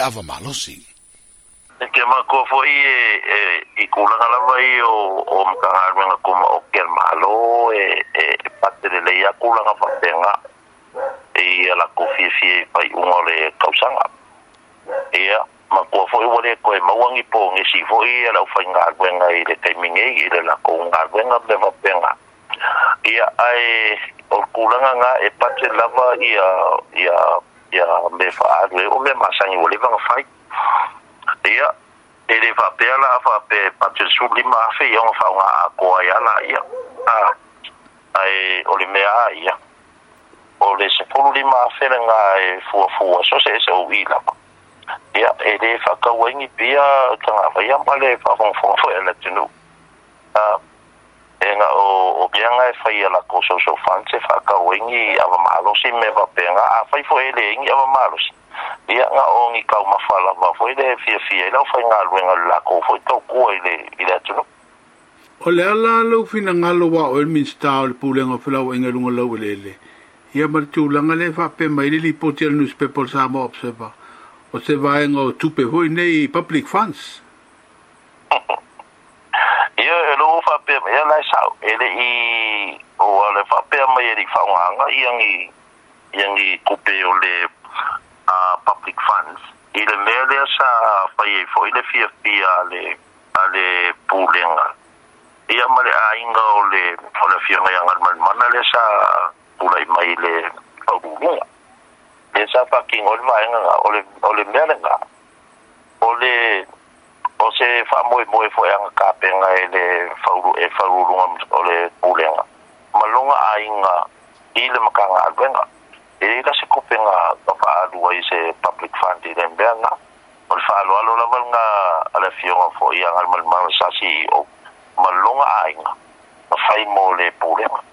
ava malosi e ke ma ko fo i e i kula ngala vai o o mkanga nga kuma o ke malo e e parte de le ya kula nga fa penga e la ko fi fi pai ungo le kausanga e ma ko fo i wole ko e mawangi po ngi si fo i la fa nga gwenga i le taiminge i le la ko nga gwenga le va penga ia ai o kula nga e parte lava ia ia ia me fa adu o me masangi le va fai ia e le fa pe ala fa pe pa te su li ma fe yo fa nga a ko ya la ia a ai o le mea ia o le se fu li ma fe nga e fu fu so se se o ila ia e le fa ka wengi pia ka nga fa ya male fa fon fon fo ele tinu a e nga o ianga fai ala ko so so fan fa ka wengi ava malosi me va penga a fai fo ele ingi ava malosi ia nga o ngi kau mafala va fo ele fia fia ila fai nga luenga la ko fo to ku ele ila tuno o le ala lo fina ngalo wa o el minsta o le pulenga fula o inga lunga lo ele ia mar tu le fa pe mai li potel newspaper sa mo observa o se va nga o tupe hoi nei public fans whapea mai lo lai sau ele i o ale whapea mai eri whaunganga i angi i angi kupe o le uh, public funds i le mea lea sa pai e fo i le fia fia ale ale pūlenga. ia male a inga o le o le fia ngai angar man mana le sa pulai mai le aurunga. le sa pa king o le vaenga o le o le mea le ngā. se fa moe moe fo yang ka penga ele faulu e faulu ngam ole pulenga malonga ainga ile makanga albenga e la se kopenga pa alu ai se public fund ile mbenga ol fa alu alu la valnga ala fionga fo yang al mal mal sasi o. Malonga ainga fa mo le pulenga